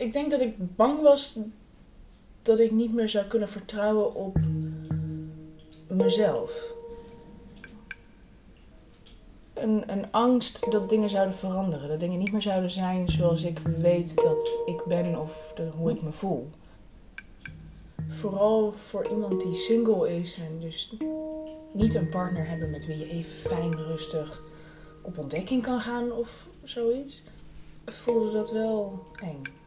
Ik denk dat ik bang was dat ik niet meer zou kunnen vertrouwen op mezelf. Een, een angst dat dingen zouden veranderen. Dat dingen niet meer zouden zijn zoals ik weet dat ik ben of hoe ik me voel. Vooral voor iemand die single is en dus niet een partner hebben met wie je even fijn, rustig op ontdekking kan gaan of zoiets, voelde dat wel eng.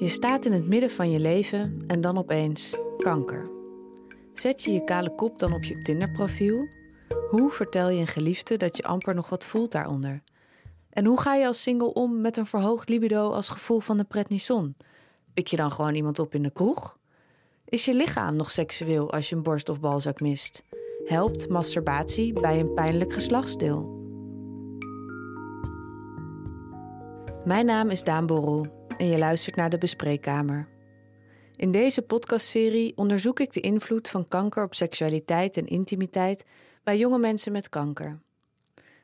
Je staat in het midden van je leven en dan opeens kanker. Zet je je kale kop dan op je Tinder-profiel? Hoe vertel je een geliefde dat je amper nog wat voelt daaronder? En hoe ga je als single om met een verhoogd libido als gevoel van de prednison? Pik je dan gewoon iemand op in de kroeg? Is je lichaam nog seksueel als je een borst of balzak mist? Helpt masturbatie bij een pijnlijk geslachtsdeel? Mijn naam is Daan Borrel en je luistert naar de Bespreekkamer. In deze podcastserie onderzoek ik de invloed van kanker op seksualiteit en intimiteit bij jonge mensen met kanker.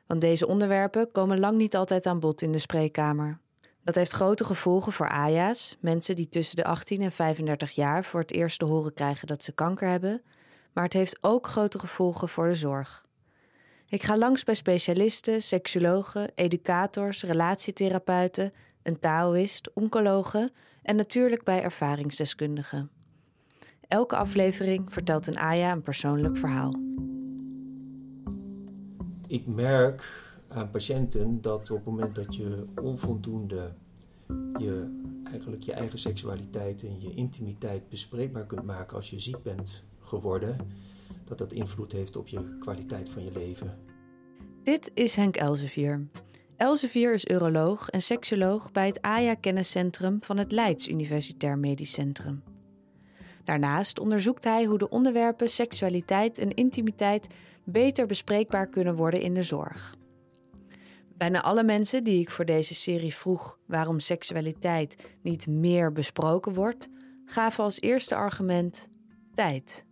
Want deze onderwerpen komen lang niet altijd aan bod in de spreekkamer. Dat heeft grote gevolgen voor AJA's, mensen die tussen de 18 en 35 jaar voor het eerst te horen krijgen dat ze kanker hebben, maar het heeft ook grote gevolgen voor de zorg. Ik ga langs bij specialisten, seksuologen, educators, relatietherapeuten, een taoïst, oncologen en natuurlijk bij ervaringsdeskundigen. Elke aflevering vertelt een AJA een persoonlijk verhaal. Ik merk aan patiënten dat op het moment dat je onvoldoende je, eigenlijk je eigen seksualiteit en je intimiteit bespreekbaar kunt maken als je ziek bent geworden, dat dat invloed heeft op je kwaliteit van je leven. Dit is Henk Elsevier. Elsevier is uroloog en seksoloog bij het AJA-kenniscentrum van het Leids Universitair Medisch Centrum. Daarnaast onderzoekt hij hoe de onderwerpen seksualiteit en intimiteit beter bespreekbaar kunnen worden in de zorg. Bijna alle mensen die ik voor deze serie vroeg waarom seksualiteit niet meer besproken wordt, gaven als eerste argument tijd.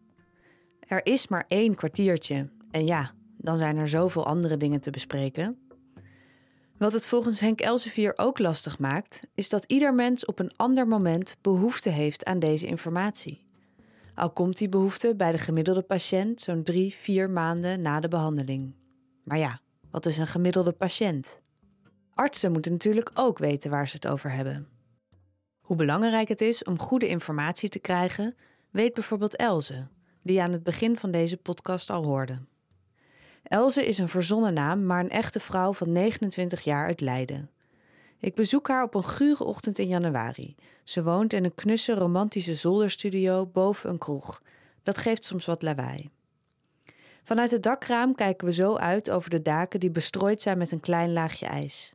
Er is maar één kwartiertje en ja, dan zijn er zoveel andere dingen te bespreken. Wat het volgens Henk Elsevier ook lastig maakt, is dat ieder mens op een ander moment behoefte heeft aan deze informatie. Al komt die behoefte bij de gemiddelde patiënt zo'n drie, vier maanden na de behandeling. Maar ja, wat is een gemiddelde patiënt? Artsen moeten natuurlijk ook weten waar ze het over hebben. Hoe belangrijk het is om goede informatie te krijgen, weet bijvoorbeeld Elze, die je aan het begin van deze podcast al hoorde. Elze is een verzonnen naam, maar een echte vrouw van 29 jaar uit Leiden. Ik bezoek haar op een gure ochtend in januari. Ze woont in een knusse romantische zolderstudio boven een kroeg. Dat geeft soms wat lawaai. Vanuit het dakraam kijken we zo uit over de daken die bestrooid zijn met een klein laagje ijs.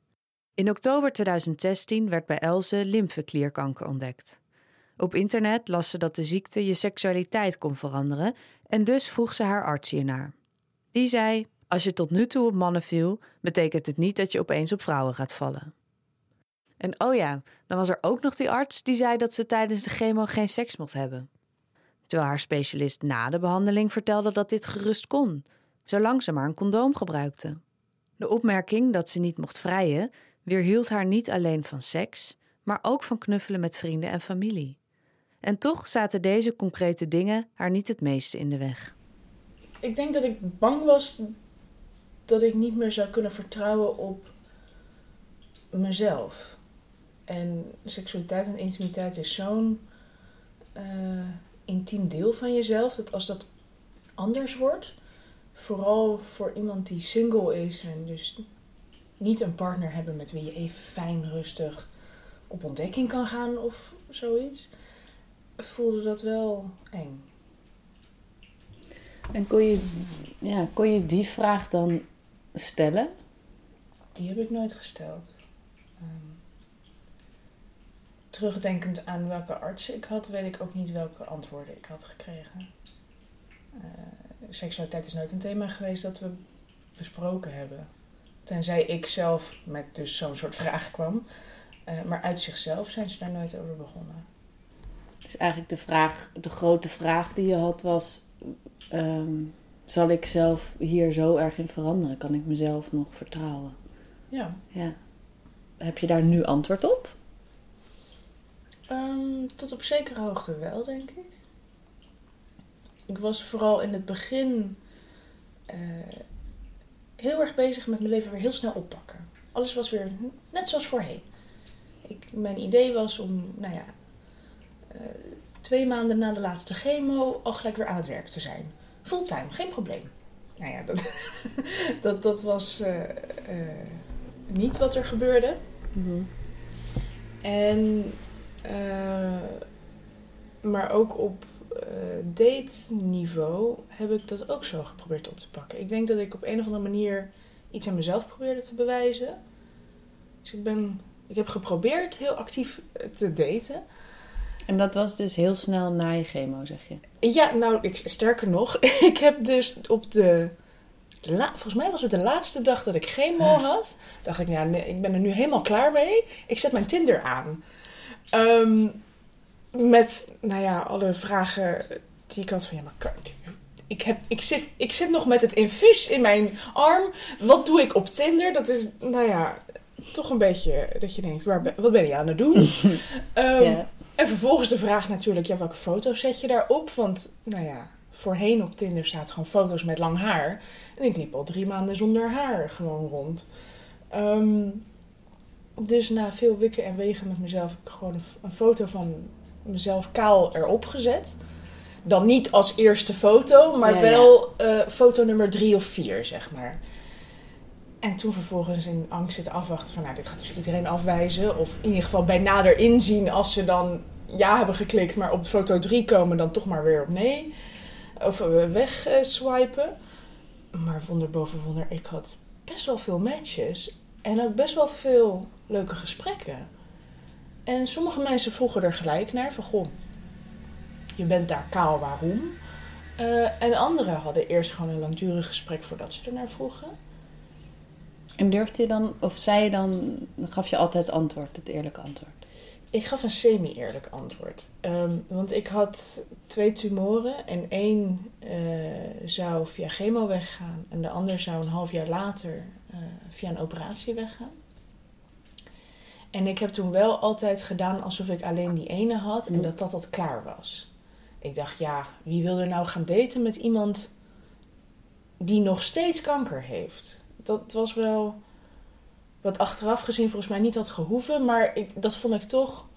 In oktober 2016 werd bij Elze lymfeklierkanker ontdekt. Op internet las ze dat de ziekte je seksualiteit kon veranderen en dus vroeg ze haar arts hiernaar. Die zei: Als je tot nu toe op mannen viel, betekent het niet dat je opeens op vrouwen gaat vallen. En oh ja, dan was er ook nog die arts die zei dat ze tijdens de chemo geen seks mocht hebben. Terwijl haar specialist na de behandeling vertelde dat dit gerust kon, zolang ze maar een condoom gebruikte. De opmerking dat ze niet mocht vrijen weerhield haar niet alleen van seks, maar ook van knuffelen met vrienden en familie. En toch zaten deze concrete dingen haar niet het meeste in de weg. Ik denk dat ik bang was dat ik niet meer zou kunnen vertrouwen op mezelf. En seksualiteit en intimiteit is zo'n uh, intiem deel van jezelf dat als dat anders wordt, vooral voor iemand die single is en dus niet een partner hebben met wie je even fijn, rustig op ontdekking kan gaan of zoiets, voelde dat wel eng. En kon je, ja, kon je die vraag dan stellen? Die heb ik nooit gesteld. Um, terugdenkend aan welke arts ik had, weet ik ook niet welke antwoorden ik had gekregen. Uh, seksualiteit is nooit een thema geweest dat we besproken hebben. Tenzij ik zelf met dus zo'n soort vraag kwam. Uh, maar uit zichzelf zijn ze daar nooit over begonnen. Dus eigenlijk de vraag, de grote vraag die je had was... Um, zal ik zelf hier zo erg in veranderen? Kan ik mezelf nog vertrouwen? Ja. Ja. heb je daar nu antwoord op? Ehm, tot op zekere hoogte wel, denk ik. Ik was vooral in het begin eh, heel erg bezig met mijn leven weer heel snel oppakken. Alles was weer net zoals voorheen. Ik, mijn idee was om, nou ja, twee maanden na de laatste chemo al gelijk weer aan het werk te zijn. Fulltime, geen probleem. Nou ja, dat, dat, dat was eh, niet wat er gebeurde. En, maar ook op date niveau heb ik dat ook zo geprobeerd op te pakken. Ik denk dat ik op een of andere manier iets aan mezelf probeerde te bewijzen. Dus ik, ben, ik heb geprobeerd heel actief te daten. En dat was dus heel snel na je chemo, zeg je? Ja, nou, ik, sterker nog, ik heb dus op de. La, volgens mij was het de laatste dag dat ik chemo had. Dacht ik, ja, nee, ik ben er nu helemaal klaar mee. Ik zet mijn Tinder aan. Ehm, met, nou ja, alle vragen die ik had van, ja, maar kan, ik, heb, ik, zit, ik zit nog met het infuus in mijn arm. Wat doe ik op Tinder? Dat is, nou ja, toch een beetje dat je denkt, waar wat ben je aan het doen? um, En vervolgens de vraag natuurlijk, ja, welke foto's zet je daarop? Want, nou ja, voorheen op Tinder staat gewoon foto's met lang haar. En ik liep al drie maanden zonder haar gewoon rond. Um, dus na veel wikken en wegen met mezelf heb ik gewoon een, een foto van mezelf kaal erop gezet. Dan niet als eerste foto, maar Ja, wel eh, foto nummer drie of vier, zeg maar. En toen vervolgens in angst zitten afwachten van, nou, dit gaat dus iedereen afwijzen. Of in ieder geval bij nader inzien als ze dan ja hebben geklikt, maar op foto 3 komen, dan toch maar weer op nee. Of uh, weg eh, swipen. Maar wonder boven wonder, ik had best wel veel matches. En ook best wel veel leuke gesprekken. En sommige mensen vroegen er gelijk naar van, goh, je bent daar kaal, waarom? Eh, en anderen hadden eerst gewoon een langdurig gesprek voordat ze ernaar vroegen. En durfde je dan, of zei je dan, gaf je altijd antwoord, het eerlijke antwoord? Ik gaf een semi-eerlijk antwoord. Ehm, want ik had twee tumoren en één eh, zou via chemo weggaan en de ander zou een half jaar later eh, via een operatie weggaan. En ik heb toen wel altijd gedaan alsof ik alleen die ene had en dat dat dat klaar was. Ik dacht, ja, wie wil er nou gaan daten met iemand die nog steeds kanker heeft? Dat was wel wat achteraf gezien volgens mij niet had gehoeven, maar ik, dat vond ik toch.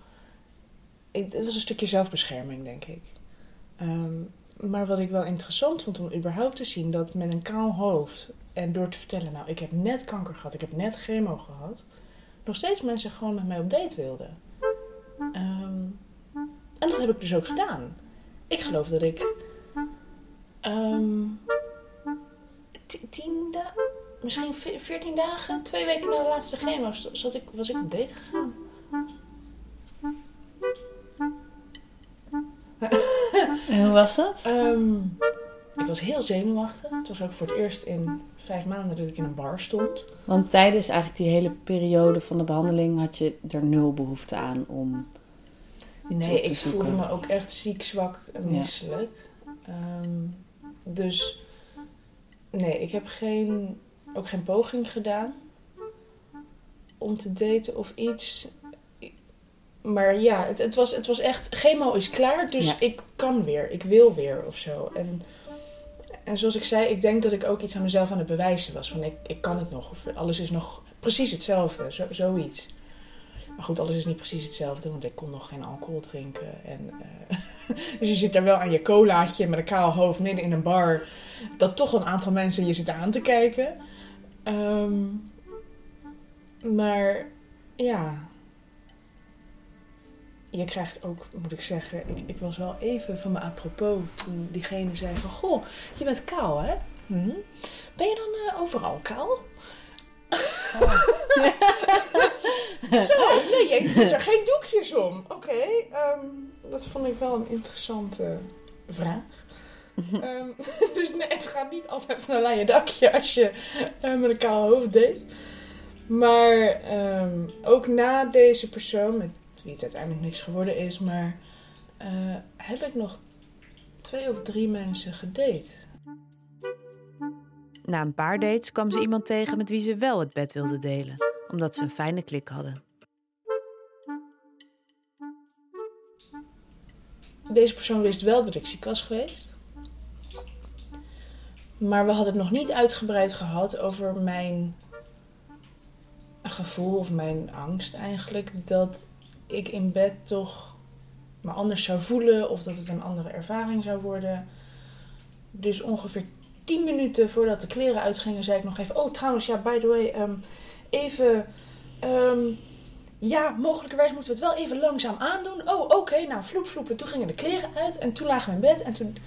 Ik, het was een stukje zelfbescherming, denk ik. Ehm, maar wat ik wel interessant vond om überhaupt te zien, dat met een kaal hoofd en door te vertellen, nou, ik heb net kanker gehad, ik heb net chemo gehad, nog steeds mensen gewoon met mij op date wilden. Ehm, en dat heb ik dus ook gedaan. Ik geloof dat ik. ehm, ti- tien dagen misschien ve- 14 dagen, twee weken na de laatste chemo, zat ik, was ik op date gegaan. En hoe was dat? Ehm, ik was heel zenuwachtig. Het was ook voor het eerst in vijf maanden dat ik in een bar stond. Want tijdens eigenlijk die hele periode van de behandeling had je er nul behoefte aan om... Nee, ik zoeken. voelde me ook echt ziek, zwak en Ja. misselijk. Ehm, dus nee, ik heb geen, ook geen poging gedaan om te daten of iets. Maar ja, het, het, was, het was echt, chemo is klaar, dus Ja. ik kan weer, ik wil weer of zo. En, en zoals ik zei, ik denk dat ik ook iets aan mezelf aan het bewijzen was. Van ik, ik kan het nog, of alles is nog precies hetzelfde, zo, zoiets. Maar goed, alles is niet precies hetzelfde, want ik kon nog geen alcohol drinken. En, eh, dus je zit daar wel aan je colaatje met een kaal hoofd midden in een bar. Dat toch een aantal mensen je zitten aan te kijken. Ehm, maar ja. Je krijgt ook, moet ik zeggen, ik, ik was wel even van me apropos toen diegene zei van... Goh, je bent kaal hè? Hm? Ben je dan eh, overal kaal? Zo, nee, je doet er geen doekjes om. Oké, ehm, dat vond ik wel een interessante vraag. Ehm, dus nee, het gaat niet altijd van een laaie dakje als je eh, met een kaal hoofd date. Maar ehm, ook na deze persoon, met wie het uiteindelijk niks geworden is, maar eh, heb ik nog twee of drie mensen gedate. Na een paar dates kwam ze iemand tegen met wie ze wel het bed wilde delen, omdat ze een fijne klik hadden. Deze persoon wist wel dat ik ziek was geweest. Maar we hadden het nog niet uitgebreid gehad over mijn gevoel of mijn angst eigenlijk. Dat ik in bed toch me anders zou voelen of dat het een andere ervaring zou worden. Dus ongeveer 10 minuten voordat de kleren uitgingen, zei ik nog even: Oh, trouwens, ja, by the way, ehm, even. ehm, ja, mogelijkerwijs moeten we het wel even langzaam aandoen. Oh, oké, nou, vloep, vloep. En toen gingen de kleren uit en toen lagen we in bed. En toen.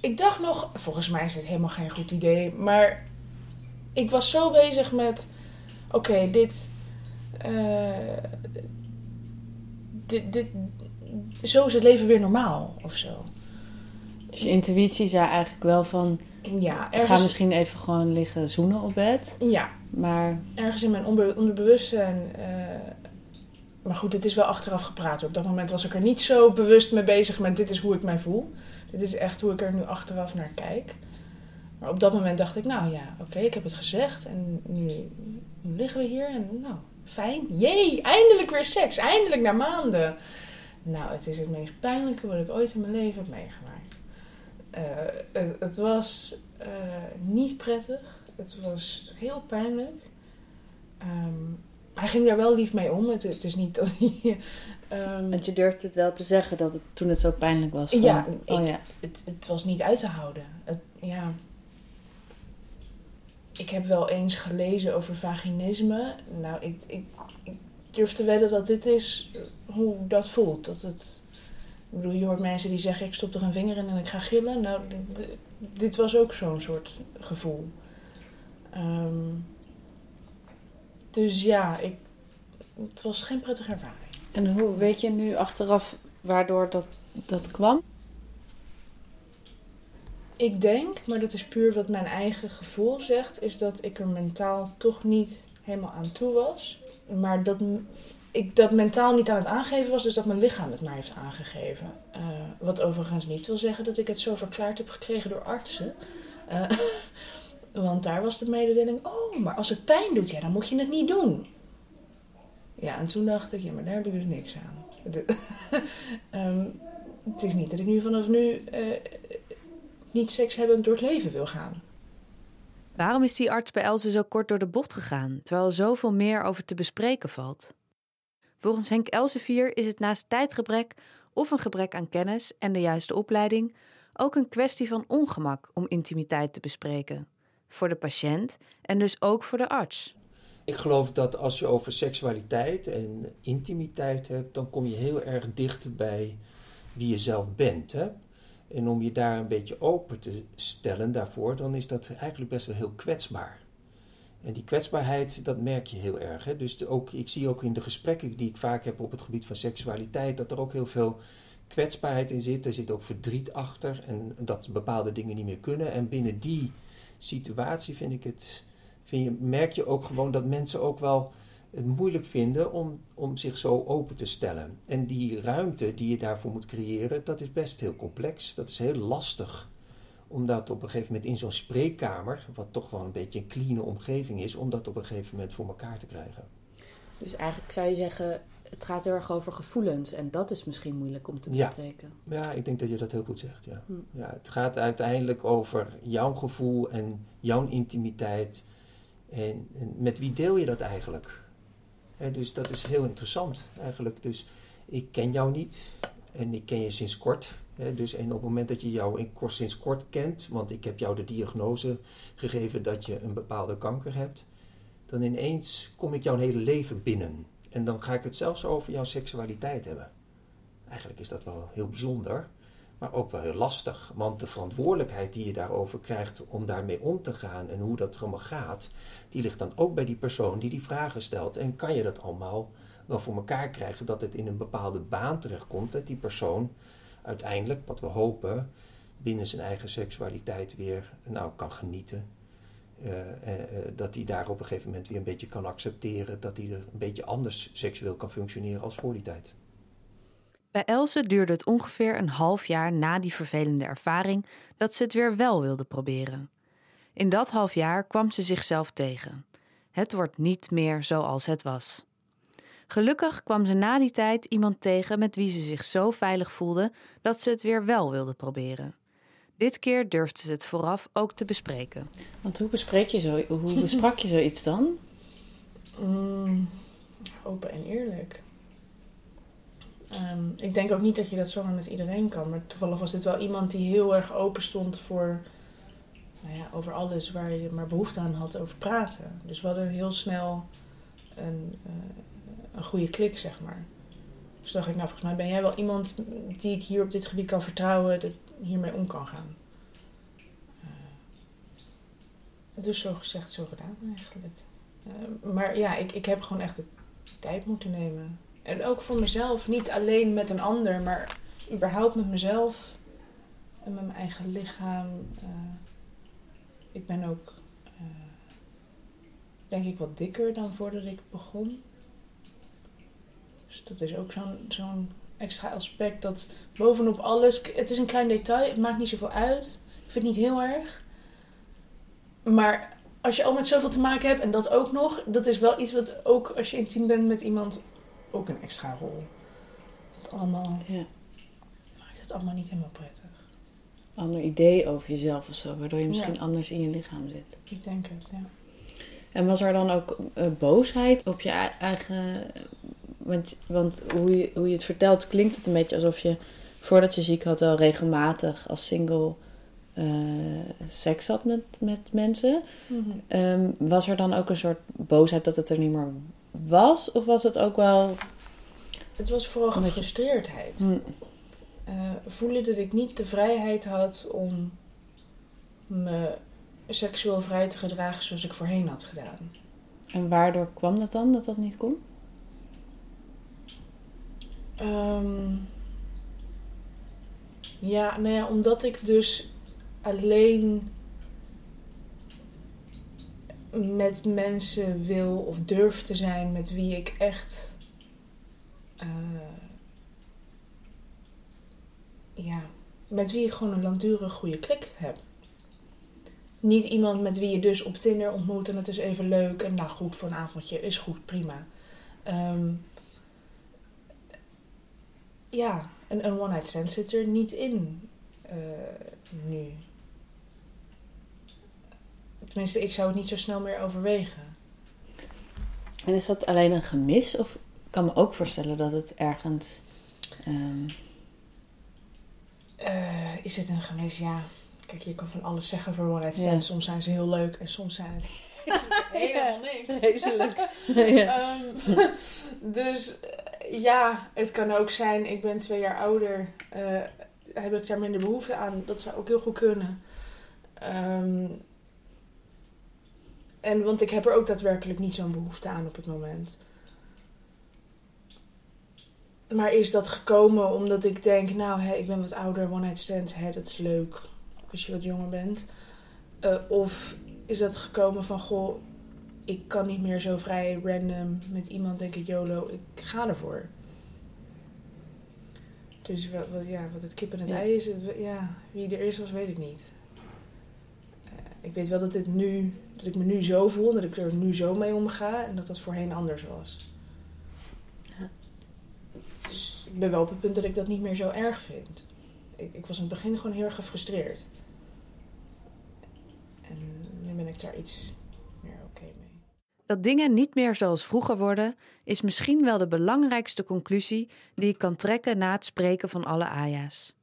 Ik dacht nog, volgens mij is dit helemaal geen goed idee. Maar ik was zo bezig met: Oké, dit. eh, dit, dit. Zo is het leven weer normaal of zo. Dus je intuïtie zei eigenlijk wel van... Ja, Ga ergens, misschien even gewoon liggen zoenen op bed. ja, Maar ergens in mijn onderbewustzijn. eh, maar goed, dit is wel achteraf gepraat. Op dat moment was ik er niet zo bewust mee bezig met dit is hoe ik mij voel. Dit is echt hoe ik er nu achteraf naar kijk. Maar op dat moment dacht ik, nou ja, oké, ik heb het gezegd. En nu, liggen we hier en nou, fijn. Jee, eindelijk weer seks. Eindelijk na maanden. Nou, het is het meest pijnlijke wat ik ooit in mijn leven heb meegemaakt. Eh, het, was eh, niet prettig. Het was heel pijnlijk. Ehm, hij ging daar wel lief mee om. Het is niet dat hij. Ehm, want je durft het wel te zeggen dat het toen het zo pijnlijk was. van, Ja, oh ik- ja. het, het was niet uit te houden. Het, ja. Ik heb wel eens gelezen over vaginisme. Nou, ik, ik, ik durf te wedden dat dit is hoe dat voelt. Dat het, ik bedoel, je hoort mensen die zeggen: ik stop er een vinger in en ik ga gillen. Nou, dit was ook zo'n soort gevoel. Ehm, dus ja, ik, het was geen prettige ervaring. En hoe weet je nu achteraf waardoor dat, dat kwam? Ik denk, maar dat is puur wat mijn eigen gevoel zegt, is dat ik er mentaal toch niet helemaal aan toe was. Maar dat ik dat mentaal niet aan het aangeven was, dus dat mijn lichaam het mij heeft aangegeven. Eh, wat overigens niet wil zeggen dat ik het zo verklaard heb gekregen door artsen. Eh, want daar was de mededeling, oh, maar als het pijn doet, ja, dan moet je het niet doen. Ja, en toen dacht ik, ja, maar daar heb ik dus niks aan. Ehm, het is niet dat ik nu vanaf nu eh, niet sekshebbend door het leven wil gaan. Waarom is die arts bij Else zo kort door de bocht gegaan, terwijl er zoveel meer over te bespreken valt? Volgens Henk Elsevier is het naast tijdgebrek of een gebrek aan kennis en de juiste opleiding ook een kwestie van ongemak om intimiteit te bespreken. Voor de patiënt en dus ook voor de arts. Ik geloof dat als je over seksualiteit en intimiteit hebt, dan kom je heel erg dichter bij wie je zelf bent. Hè? En om je daar een beetje open te stellen daarvoor, dan is dat eigenlijk best wel heel kwetsbaar. En die kwetsbaarheid, dat merk je heel erg. Hè? Dus ook, ik zie ook in de gesprekken die ik vaak heb op het gebied van seksualiteit, dat er ook heel veel kwetsbaarheid in zit. Er zit ook verdriet achter en dat bepaalde dingen niet meer kunnen. En binnen die situatie vind ik het vind je, merk je ook gewoon dat mensen ook wel het moeilijk vinden om, om zich zo open te stellen. En die ruimte die je daarvoor moet creëren, dat is best heel complex. Dat is heel lastig. Om dat op een gegeven moment in zo'n spreekkamer, wat toch wel een beetje een clean omgeving is, om dat op een gegeven moment voor elkaar te krijgen. Dus eigenlijk zou je zeggen, het gaat heel erg over gevoelens. En dat is misschien moeilijk om te Ja. bespreken. Ja, ik denk dat je dat heel goed zegt. Ja. Hm. Ja, het gaat uiteindelijk over jouw gevoel en jouw intimiteit. En, en met wie deel je dat eigenlijk? Dus dat is heel interessant eigenlijk. Dus ik ken jou niet en ik ken je sinds kort. Dus en op het moment dat je jou sinds kort kent, want ik heb jou de diagnose gegeven dat je een bepaalde kanker hebt, dan ineens kom ik jouw hele leven binnen. En dan ga ik het zelfs over jouw seksualiteit hebben. Eigenlijk is dat wel heel bijzonder, maar ook wel heel lastig. Want de verantwoordelijkheid die je daarover krijgt om daarmee om te gaan en hoe dat allemaal gaat, die ligt dan ook bij die persoon die die vragen stelt. En kan je dat allemaal wel voor elkaar krijgen dat het in een bepaalde baan terechtkomt, dat die persoon uiteindelijk, wat we hopen, binnen zijn eigen seksualiteit weer nou, kan genieten. Eh, eh, eh, dat hij daar op een gegeven moment weer een beetje kan accepteren dat hij er een beetje anders seksueel kan functioneren als voor die tijd. Bij Else duurde het ongeveer een half jaar na die vervelende ervaring dat ze het weer wel wilde proberen. In dat half jaar kwam ze zichzelf tegen. Het wordt niet meer zoals het was. Gelukkig kwam ze na die tijd iemand tegen met wie ze zich zo veilig voelde dat ze het weer wel wilde proberen. Dit keer durfde ze het vooraf ook te bespreken. Want hoe, bespreek je zo, hoe besprak je zoiets dan? Mm, open en eerlijk. Ehm, ik denk ook niet dat je dat zomaar met iedereen kan. Maar toevallig was dit wel iemand die heel erg open stond voor nou ja, over alles waar je maar behoefte aan had over praten. Dus we hadden heel snel een, uh, een goede klik, zeg maar. Dus dacht ik, nou volgens mij ben jij wel iemand die ik hier op dit gebied kan vertrouwen, dat hiermee om kan gaan. Uh, dus zo gezegd, zo gedaan eigenlijk. Uh, maar ja, ik, ik heb gewoon echt de tijd moeten nemen. En ook voor mezelf, niet alleen met een ander, maar überhaupt met mezelf en met mijn eigen lichaam. Uh, ik ben ook, uh, denk ik, wat dikker dan voordat ik begon. Dus dat is ook zo'n zo'n extra aspect dat bovenop alles. Het is een klein detail, het maakt niet zoveel uit. Ik vind het niet heel erg. Maar als je al met zoveel te maken hebt en dat ook nog, dat is wel iets wat ook als je intiem bent met iemand ook een extra rol. Het allemaal Ja. maakt het allemaal niet helemaal prettig. Ander idee over jezelf of zo, waardoor je misschien Ja. anders in je lichaam zit. Ik denk het, ja. En was er dan ook eh, boosheid op je ei- eigen. Want, want hoe, je, hoe je het vertelt, klinkt het een beetje alsof je voordat je ziek had, wel regelmatig als single eh, seks had met, met mensen. Ehm, was er dan ook een soort boosheid dat het er niet meer was? Of was het ook wel. Het was vooral Omdat je- gefrustreerdheid. hm, Eh, voelen dat ik niet de vrijheid had om me seksueel vrij te gedragen zoals ik voorheen had gedaan. En waardoor kwam dat dan, dat dat niet kon? Ehm, ja, nou ja, omdat ik dus alleen met mensen wil of durf te zijn met wie ik echt. eh, ja, met wie ik gewoon een langdurig goede klik heb. Niet iemand met wie je dus op Tinder ontmoet en het is even leuk en nou goed voor een avondje is goed, prima. Ehm, ja, een, een one-night stand zit er niet in eh, nu. Tenminste, ik zou het niet zo snel meer overwegen. En is dat alleen een gemis? Of ik kan me ook voorstellen dat het ergens. Eh, is het een gemis? Ja. Kijk, je kan van alles zeggen voor one-night Ja. stand. Soms zijn ze heel leuk en soms zijn het helemaal niks. Vreselijk. ja. Ehm, dus eh, ja, het kan ook zijn, ik ben twee jaar ouder, eh, heb ik daar minder behoefte aan. Dat zou ook heel goed kunnen. Ehm, en want ik heb er ook daadwerkelijk niet zo'n behoefte aan op het moment. Maar is dat gekomen omdat ik denk, nou, hè, ik ben wat ouder, one night stand, hè, dat is leuk als je wat jonger bent. Eh, of is dat gekomen van, goh, ik kan niet meer zo vrij random met iemand denken, YOLO, ik ga ervoor. Dus wat, wat, ja, wat het kip en het Ja. ei is, het, ja, wie er eerst was, weet ik niet. Ik weet wel dat, dit nu, dat ik me nu zo voel, dat ik er nu zo mee omga en dat dat voorheen anders was. Ja. Dus ik ben wel op het punt dat ik dat niet meer zo erg vind. Ik, ik was in het begin gewoon heel erg gefrustreerd. En nu ben ik daar iets meer oké mee. Dat dingen niet meer zoals vroeger worden, is misschien wel de belangrijkste conclusie die ik kan trekken na het spreken van alle Aya's.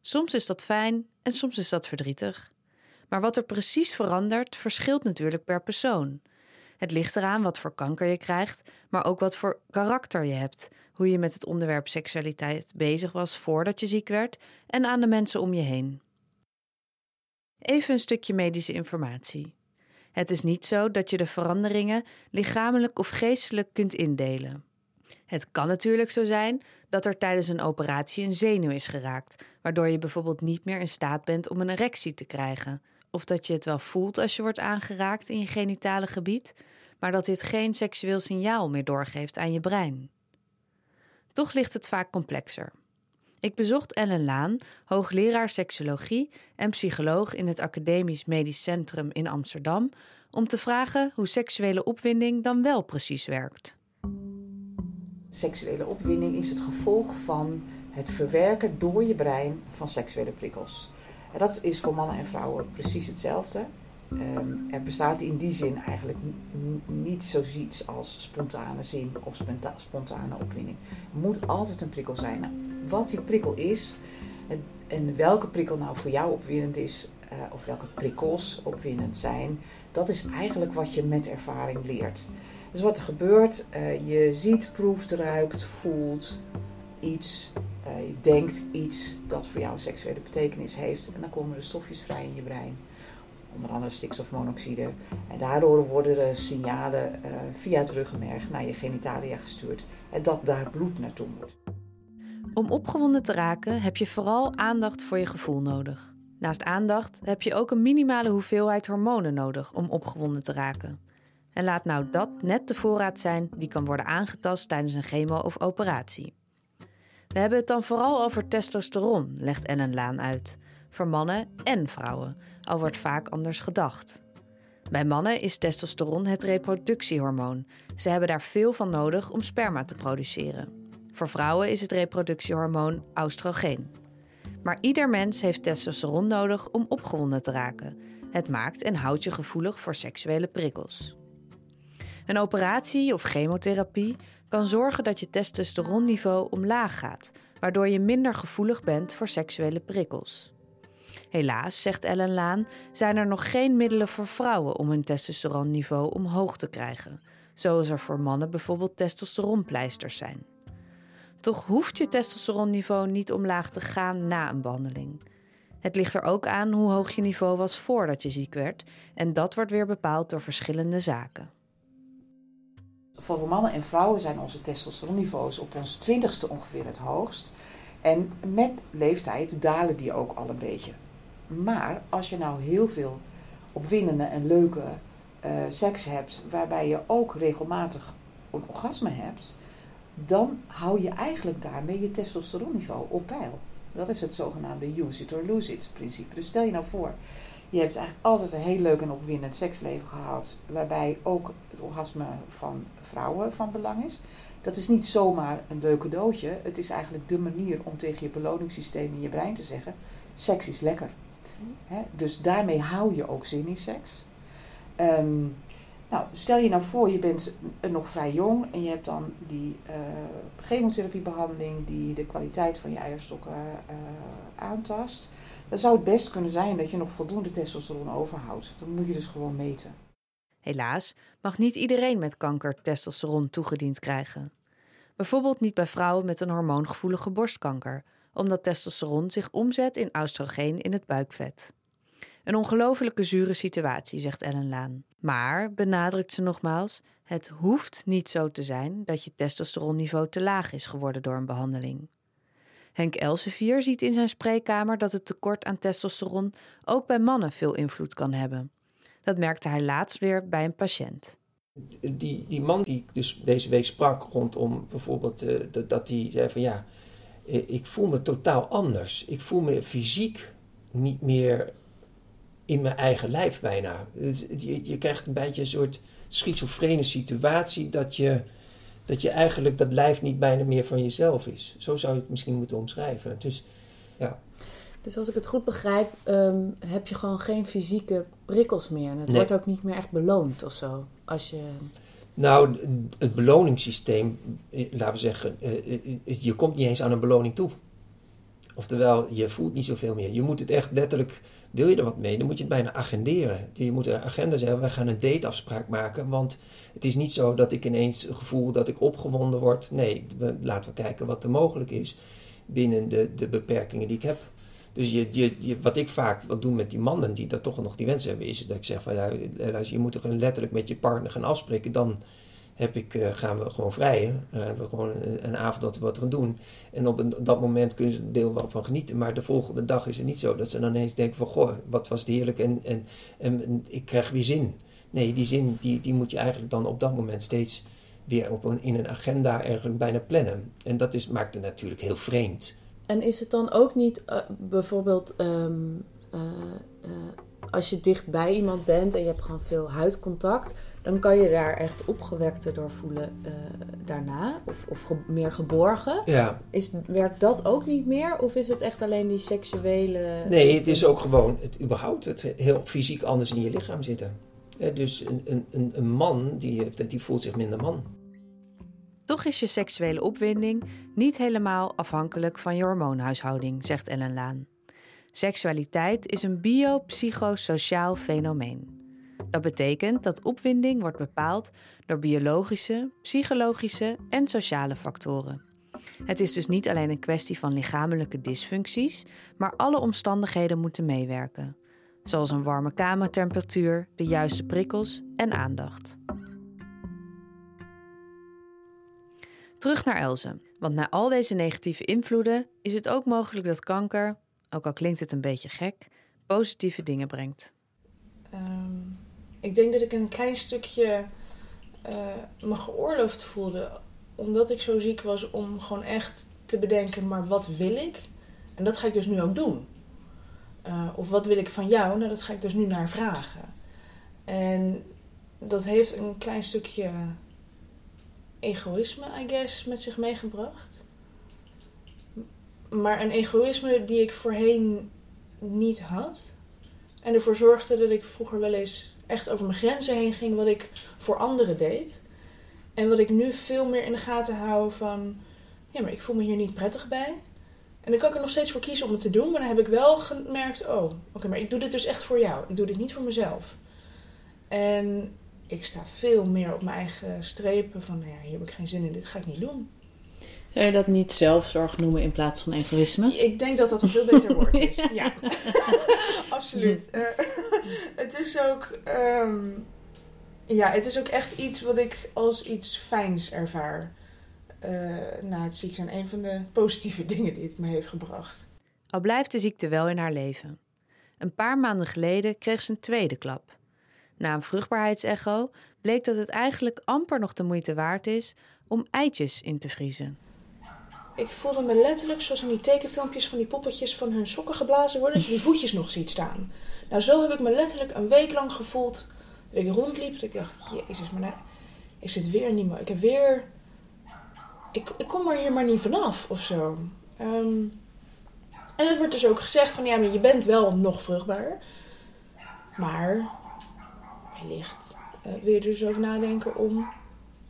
Soms is dat fijn en soms is dat verdrietig. Maar wat er precies verandert, verschilt natuurlijk per persoon. Het ligt eraan wat voor kanker je krijgt, maar ook wat voor karakter je hebt, hoe je met het onderwerp seksualiteit bezig was voordat je ziek werd en aan de mensen om je heen. Even een stukje medische informatie. Het is niet zo dat je de veranderingen lichamelijk of geestelijk kunt indelen. Het kan natuurlijk zo zijn dat er tijdens een operatie een zenuw is geraakt, waardoor je bijvoorbeeld niet meer in staat bent om een erectie te krijgen, of dat je het wel voelt als je wordt aangeraakt in je genitale gebied, maar dat dit geen seksueel signaal meer doorgeeft aan je brein. Toch ligt het vaak complexer. Ik bezocht Ellen Laan, hoogleraar seksologie en psycholoog in het Academisch Medisch Centrum in Amsterdam, om te vragen hoe seksuele opwinding dan wel precies werkt. Seksuele opwinding is het gevolg van het verwerken door je brein van seksuele prikkels. Dat is voor mannen en vrouwen precies hetzelfde. Um, er bestaat in die zin eigenlijk niet zoiets als spontane zin of spontane opwinding. Er moet altijd een prikkel zijn. Nou, wat die prikkel is en, welke prikkel nou voor jou opwindend is, uh, of welke prikkels opwindend zijn, dat is eigenlijk wat je met ervaring leert. Dus wat er gebeurt, uh, je ziet, proeft, ruikt, voelt iets, uh, je denkt iets dat voor jou seksuele betekenis heeft en dan komen er stofjes vrij in je brein onder andere stikstofmonoxide. En daardoor worden de signalen uh, via het ruggenmerg naar je genitalia gestuurd. En dat daar bloed naartoe moet. Om opgewonden te raken heb je vooral aandacht voor je gevoel nodig. Naast aandacht heb je ook een minimale hoeveelheid hormonen nodig om opgewonden te raken. En laat nou dat net de voorraad zijn die kan worden aangetast tijdens een chemo of operatie. We hebben het dan vooral over testosteron, legt Ellen Laan uit voor mannen en vrouwen, al wordt vaak anders gedacht. Bij mannen is testosteron het reproductiehormoon. Ze hebben daar veel van nodig om sperma te produceren. Voor vrouwen is het reproductiehormoon oestrogeen. Maar ieder mens heeft testosteron nodig om opgewonden te raken. Het maakt en houdt je gevoelig voor seksuele prikkels. Een operatie of chemotherapie kan zorgen dat je testosteronniveau omlaag gaat, waardoor je minder gevoelig bent voor seksuele prikkels. Helaas, zegt Ellen Laan, zijn er nog geen middelen voor vrouwen om hun testosteronniveau omhoog te krijgen, zoals er voor mannen bijvoorbeeld testosteronpleisters zijn. Toch hoeft je testosteronniveau niet omlaag te gaan na een behandeling. Het ligt er ook aan hoe hoog je niveau was voordat je ziek werd, en dat wordt weer bepaald door verschillende zaken. Voor mannen en vrouwen zijn onze testosteronniveaus op ons twintigste ongeveer het hoogst. En met leeftijd dalen die ook al een beetje. Maar als je nou heel veel opwindende en leuke uh, seks hebt, waarbij je ook regelmatig een orgasme hebt, dan hou je eigenlijk daarmee je testosteronniveau op peil. Dat is het zogenaamde use it or lose it principe. Dus stel je nou voor, je hebt eigenlijk altijd een heel leuk en opwindend seksleven gehad, waarbij ook het orgasme van vrouwen van belang is. Dat is niet zomaar een leuk cadeautje. Het is eigenlijk de manier om tegen je beloningssysteem in je brein te zeggen: seks is lekker. Dus daarmee hou je ook zin in seks. Ehm, nou, stel je nou voor, je bent nog vrij jong en je hebt dan die uh, chemotherapiebehandeling die de kwaliteit van je eierstokken uh, aantast. Dan zou het best kunnen zijn dat je nog voldoende testosteron overhoudt. Dan moet je dus gewoon meten. Helaas mag niet iedereen met kanker testosteron toegediend krijgen. Bijvoorbeeld niet bij vrouwen met een hormoongevoelige borstkanker omdat testosteron zich omzet in oestrogeen in het buikvet. Een ongelofelijke zure situatie, zegt Ellen Laan. Maar, benadrukt ze nogmaals, het hoeft niet zo te zijn dat je testosteronniveau te laag is geworden door een behandeling. Henk Elsevier ziet in zijn spreekkamer dat het tekort aan testosteron ook bij mannen veel invloed kan hebben. Dat merkte hij laatst weer bij een patiënt. Die, die man die ik dus deze week sprak rondom bijvoorbeeld uh, dat hij zei van ja, eh, ik voel me totaal anders. Ik voel me fysiek niet meer in mijn eigen lijf bijna. Je, je krijgt een beetje een soort schizofrene situatie dat je, dat je eigenlijk dat lijf niet bijna meer van jezelf is. Zo zou je het misschien moeten omschrijven. Dus, ja. dus als ik het goed begrijp, ehm, heb je gewoon geen fysieke prikkels meer. En het wordt ook niet meer echt beloond of zo. Als je... Nou, het beloningssysteem, eh, laten we zeggen, eh, eh, je komt niet eens aan een beloning toe. Oftewel, je voelt niet zoveel meer. Je moet het echt letterlijk, wil je er wat mee, dan moet je het bijna agenderen. Je moet een agenda zeggen, wij gaan een dateafspraak maken. Want het is niet zo dat ik ineens gevoel dat ik opgewonden word. Nee, we, laten we kijken wat er mogelijk is binnen de, de beperkingen die ik heb. Dus je, je, je, wat ik vaak wil doen met die mannen die dat toch nog die wens hebben, is dat ik zeg van ja, je moet er letterlijk met je partner gaan afspreken. Dan heb ik, uh, gaan we gewoon vrijen. Dan hebben we gewoon een, avond dat we wat gaan doen. En op een, dat moment kunnen ze een deel wel van genieten. Maar de volgende dag is het niet zo dat ze dan ineens denken van goh, wat was het heerlijk en, en, en, ik krijg weer zin. Nee, die zin die, die moet je eigenlijk dan op dat moment steeds weer op in een agenda eigenlijk bijna plannen. En dat is, maakt het natuurlijk heel vreemd En is het dan ook niet eh, bijvoorbeeld ehm, eh, eh, als je dicht bij iemand bent en je hebt gewoon veel huidcontact, dan kan je daar echt opgewekter door voelen eh, daarna? Of, of ge- meer geborgen? Ja, Is, werkt dat ook niet meer? Of is het echt alleen die seksuele... nee, het is ook gewoon het, überhaupt het heel fysiek anders in je lichaam zitten. Hè, dus een, een, een, man die, heeft- die voelt zich minder man. Toch is je seksuele opwinding niet helemaal afhankelijk van je hormoonhuishouding, zegt Ellen Laan. Seksualiteit is een biopsychosociaal fenomeen. Dat betekent dat opwinding wordt bepaald door biologische, psychologische en sociale factoren. Het is dus niet alleen een kwestie van lichamelijke dysfuncties, maar alle omstandigheden moeten meewerken. Zoals een warme kamertemperatuur, de juiste prikkels en aandacht. Terug naar Elze. Want na al deze negatieve invloeden is het ook mogelijk dat kanker, ook al klinkt het een beetje gek, positieve dingen brengt. Ehm, ik denk dat ik een klein stukje eh, me geoorloofd voelde. Omdat ik zo ziek was om gewoon echt te bedenken, maar wat wil ik? En dat ga ik dus nu ook doen. Eh, of wat wil ik van jou? Nou, dat ga ik dus nu naar vragen. En dat heeft een klein stukje egoïsme, I guess, met zich meegebracht. Maar een egoïsme die ik voorheen niet had. En ervoor zorgde dat ik vroeger wel eens echt over mijn grenzen heen ging wat ik voor anderen deed. En wat ik nu veel meer in de gaten hou van, ja, maar ik voel me hier niet prettig bij. En dan kan ik er nog steeds voor kiezen om het te doen, maar dan heb ik wel gemerkt, oh, oké, maar ik doe dit dus echt voor jou. Ik doe dit niet voor mezelf. En ik sta veel meer op mijn eigen strepen van, nou ja, hier heb ik geen zin in, dit ga ik niet doen. Zou je dat niet zelfzorg noemen in plaats van egoïsme? Ik denk dat dat een veel beter woord is. ja, absoluut. Eh, het is ook, ehm, ja, het is ook echt iets wat ik als iets fijns ervaar. eh, na het ziek zijn. Een van de positieve dingen die het me heeft gebracht. Al blijft de ziekte wel in haar leven. Een paar maanden geleden kreeg ze een tweede klap. Na een vruchtbaarheidsecho bleek dat het eigenlijk amper nog de moeite waard is om eitjes in te vriezen. Ik voelde me letterlijk zoals in die tekenfilmpjes van die poppetjes van hun sokken geblazen worden. Dat je die voetjes nog ziet staan. Nou, zo heb ik me letterlijk een week lang gevoeld. Dat ik rondliep. Dat ik dacht, jezus, maar nou, ik zit weer niet meer. Ik heb weer... Ik, ik kom er hier maar niet vanaf of zo. Ehm, en het wordt dus ook gezegd van, ja, maar je bent wel nog vruchtbaar. Maar, wellicht eh, wil je dus over nadenken om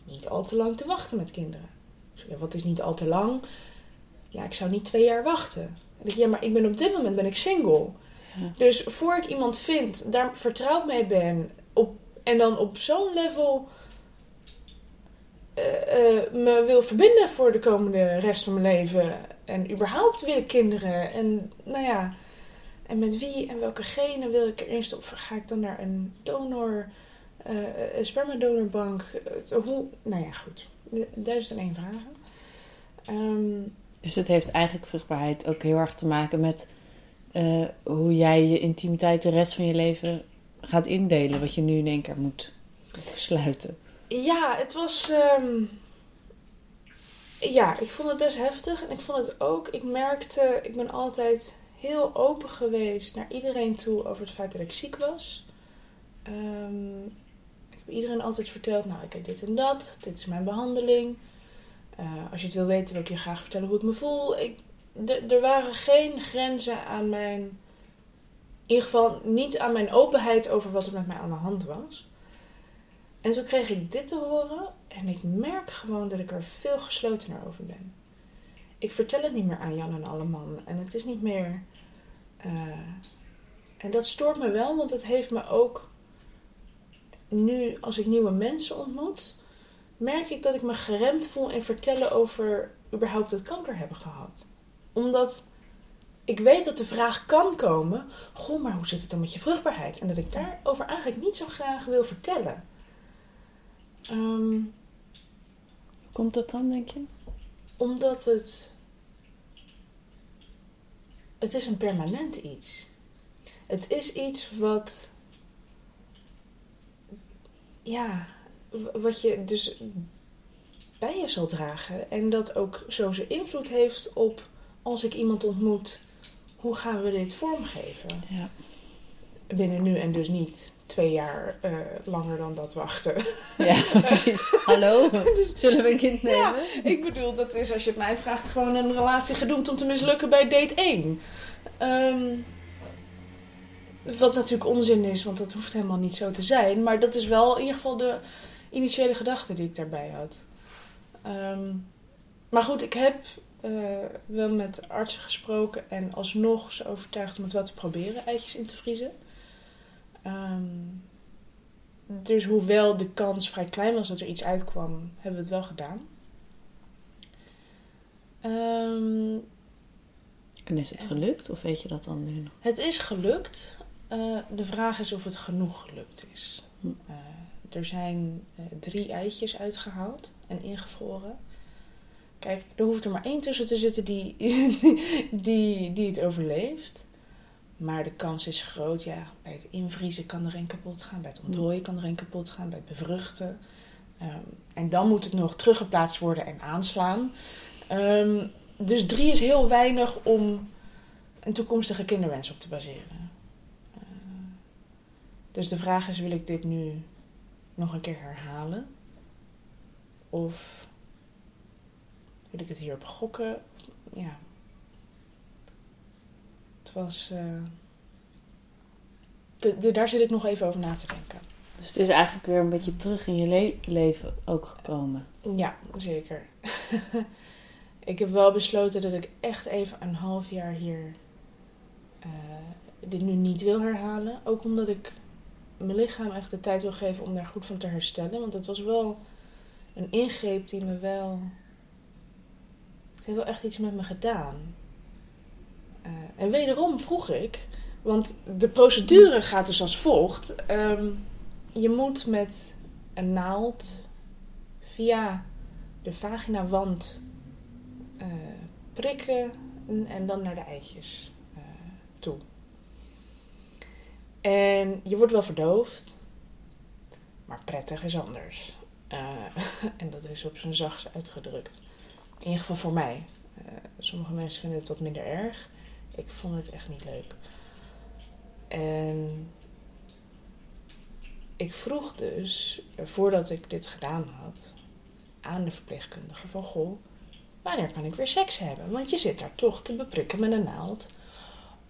niet al te lang te wachten met kinderen. Wat is niet al te lang? Ja, ik zou niet twee jaar wachten. Denk ik, ja, maar ik ben op dit moment ben ik single. Ja. Dus voor ik iemand vind, daar vertrouwd mee ben, op, en dan op zo'n level eh, eh, me wil verbinden voor de komende rest van mijn leven. En überhaupt wil ik kinderen. En nou ja, en met wie en welke genen wil ik erin stoppen? Ga ik dan naar een donor, eh, een spermadonorbank? Hoe? Nou ja, goed. Duizend en één vragen. Ehm, Dus het heeft eigenlijk vruchtbaarheid ook heel erg te maken met eh, hoe jij je intimiteit de rest van je leven gaat indelen. Wat je nu in één keer moet besluiten. Ja, het was. ehm, Ja, ik vond het best heftig. En ik vond het ook. Ik merkte. Ik ben altijd heel open geweest naar iedereen toe over het feit dat ik ziek was. Ehm, heb iedereen altijd verteld: Nou, ik heb dit en dat. Dit is mijn behandeling. Eh, als je het wil weten, wil ik je graag vertellen hoe ik me voel. Ik, er waren geen grenzen aan mijn. In ieder geval niet aan mijn openheid over wat er met mij aan de hand was. En zo kreeg ik dit te horen en ik merk gewoon dat ik er veel geslotener over ben. Ik vertel het niet meer aan Jan en alle man en het is niet meer. eh, en dat stoort me wel, want het heeft me ook. Nu, als ik nieuwe mensen ontmoet, merk ik dat ik me geremd voel in vertellen over überhaupt het kanker hebben gehad. Omdat ik weet dat de vraag kan komen: Goh, maar hoe zit het dan met je vruchtbaarheid? En dat ik daarover eigenlijk niet zo graag wil vertellen. Ehm, Hoe komt dat dan, denk je? omdat het. Het is een permanent iets. Het is iets wat. Ja, wat je dus bij je zal dragen. En dat ook zo zijn invloed heeft op als ik iemand ontmoet, hoe gaan we dit vormgeven? Ja. Binnen nu en dus niet twee jaar eh, langer dan dat wachten. Ja, precies. Hallo, Dus- zullen we een kind nemen? Ja, ik bedoel, dat is als je het mij vraagt gewoon een relatie gedoemd om te mislukken bij date 1. Ehm, wat natuurlijk onzin is, want dat hoeft helemaal niet zo te zijn. Maar dat is wel in ieder geval de initiële gedachte die ik daarbij had. Ehm, maar goed, ik heb eh, wel met artsen gesproken en alsnog ze overtuigd om het wel te proberen, eitjes in te vriezen. Ehm, dus hoewel de kans vrij klein was dat er iets uitkwam, hebben we het wel gedaan. Ehm, En is het gelukt of weet je dat dan nu nog? het is gelukt. Eh, de vraag is of het genoeg gelukt is. Hm. Eh, er zijn eh, drie eitjes uitgehaald en ingevroren. Kijk, er hoeft er maar één tussen te zitten die, die, die het overleeft. Maar de kans is groot, ja. Bij het invriezen kan er een kapot gaan. Bij het ontdooien kan er een kapot gaan. Bij het bevruchten. Ehm, en dan moet het nog teruggeplaatst worden en aanslaan. Ehm, dus drie is heel weinig om een toekomstige kinderwens op te baseren. Dus de vraag is, wil ik dit nu nog een keer herhalen? Of wil ik het hierop gokken? Ja. Het was... eh, de, de, daar zit ik nog even over na te denken. Dus het is eigenlijk weer een beetje terug in je le- leven ook gekomen. Ja, zeker. ik heb wel besloten dat ik echt even een half jaar hier eh, dit nu niet wil herhalen. Ook omdat ik mijn lichaam echt de tijd wil geven om daar goed van te herstellen. Want het was wel een ingreep die me wel. Het heeft wel echt iets met me gedaan. Eh, en wederom vroeg ik, want de procedure gaat dus als volgt. Ehm, je moet met een naald via de vaginawand eh prikken en, en dan naar de eitjes eh, toe. En je wordt wel verdoofd, maar prettig is anders. Eh, en dat is op zijn zachtst uitgedrukt. In ieder geval voor mij. Eh, sommige mensen vinden het wat minder erg. Ik vond het echt niet leuk. En ik vroeg dus, voordat ik dit gedaan had, aan de verpleegkundige van... Goh, wanneer kan ik weer seks hebben? Want je zit daar toch te beprikken met een naald.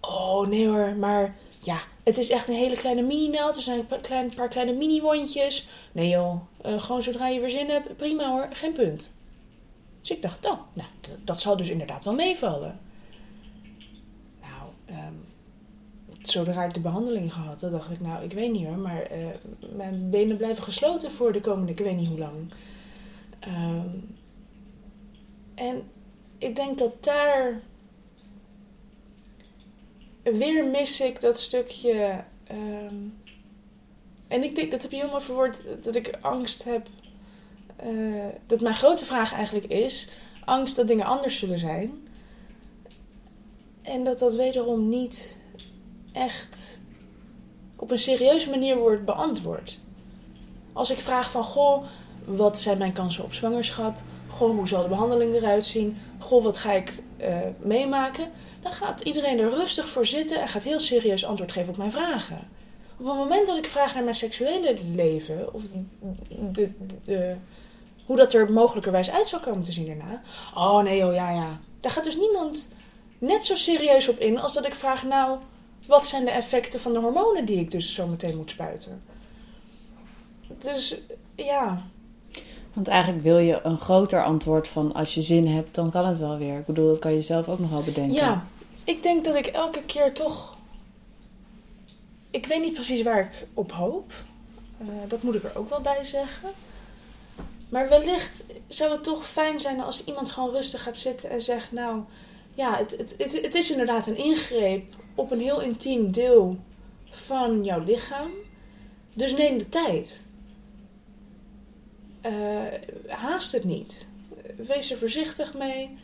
Oh, nee hoor, maar ja, het is echt een hele kleine mini-naald. Er zijn een paar kleine, paar kleine mini-wondjes. Nee joh, eh, gewoon zodra je weer zin hebt, prima hoor, geen punt. Dus ik dacht, oh, nou, dat zal dus inderdaad wel meevallen. Nou, ehm, zodra ik de behandeling gehad had, dacht ik, nou, ik weet niet hoor, maar eh, mijn benen blijven gesloten voor de komende, ik weet niet hoe lang. Ehm, en ik denk dat daar weer mis ik dat stukje. ehm, en ik denk, dat heb je helemaal verwoord, dat ik angst heb. eh, dat mijn grote vraag eigenlijk is: angst dat dingen anders zullen zijn. En dat dat wederom niet echt op een serieuze manier wordt beantwoord. Als ik vraag van, goh, wat zijn mijn kansen op zwangerschap? Goh, hoe zal de behandeling eruit zien? Goh, wat ga ik eh, meemaken? Dan gaat iedereen er rustig voor zitten en gaat heel serieus antwoord geven op mijn vragen. Op het moment dat ik vraag naar mijn seksuele leven, of de, de, de- hoe dat er mogelijkerwijs uit zou komen te zien daarna. Oh nee, oh ja, ja. Daar gaat dus niemand net zo serieus op in als dat ik vraag, nou, wat zijn de effecten van de hormonen die ik dus zo meteen moet spuiten? Dus ja, Want eigenlijk wil je een groter antwoord van als je zin hebt, dan kan het wel weer. Ik bedoel, dat kan je zelf ook nog wel bedenken. Ja, ik denk dat ik elke keer toch. Ik weet niet precies waar ik op hoop. Eh, dat moet ik er ook wel bij zeggen. Maar wellicht zou het toch fijn zijn als iemand gewoon rustig gaat zitten en zegt: Nou, ja, het, het, het, is inderdaad een ingreep op een heel intiem deel van jouw lichaam. Dus neem de tijd. Eh, haast het niet. Wees er voorzichtig mee.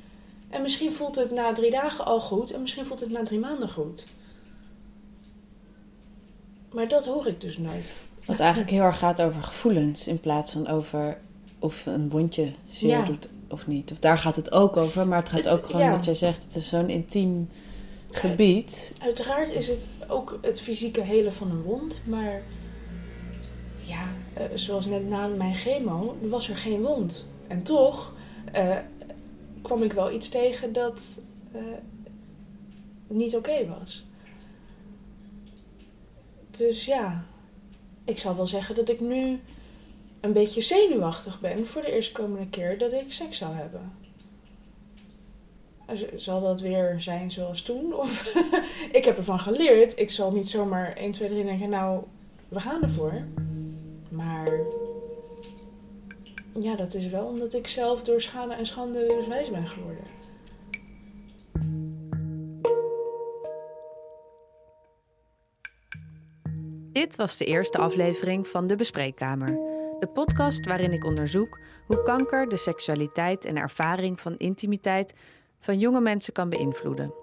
En misschien voelt het na drie dagen al goed en misschien voelt het na drie maanden goed. Maar dat hoor ik dus nooit. Wat eigenlijk heel erg gaat over gevoelens in plaats van over of een wondje zeer Ja. doet of niet? Of daar gaat het ook over, maar het gaat Het- ook gewoon ja. wat jij zegt. Het is zo'n intiem gebied. Uiteraard is het ook het fysieke helen van een wond, maar ja, eh, zoals net na mijn chemo was er geen wond. En toch eh, kwam ik wel iets tegen dat eh, niet oké was. Dus ja, ik zal wel zeggen dat ik nu een beetje zenuwachtig ben voor de eerstkomende keer dat ik seks zou hebben. Z- Zal dat weer zijn zoals toen? Of ik heb ervan geleerd. Ik zal niet zomaar 1, 2, 3 denken, nou, we gaan ervoor. Maar ja, dat is wel omdat ik zelf door schade en schande eens wijs ben geworden. Dit was de eerste aflevering van De Bespreekkamer. De podcast waarin ik onderzoek hoe kanker de seksualiteit en ervaring van intimiteit van jonge mensen kan beïnvloeden.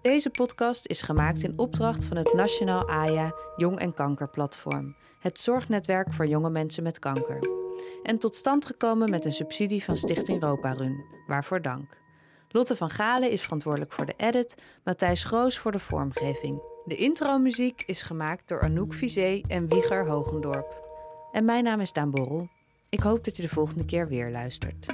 Deze podcast is gemaakt in opdracht van het Nationaal AJA Jong en Kanker Platform, het zorgnetwerk voor jonge mensen met kanker. En tot stand gekomen met een subsidie van Stichting Roparun, waarvoor dank. Lotte van Galen is verantwoordelijk voor de edit, Matthijs Groos voor de vormgeving. De intromuziek is gemaakt door Anouk Vizé en Wieger Hogendorp. En mijn naam is Daan Borrel. Ik hoop dat je de volgende keer weer luistert.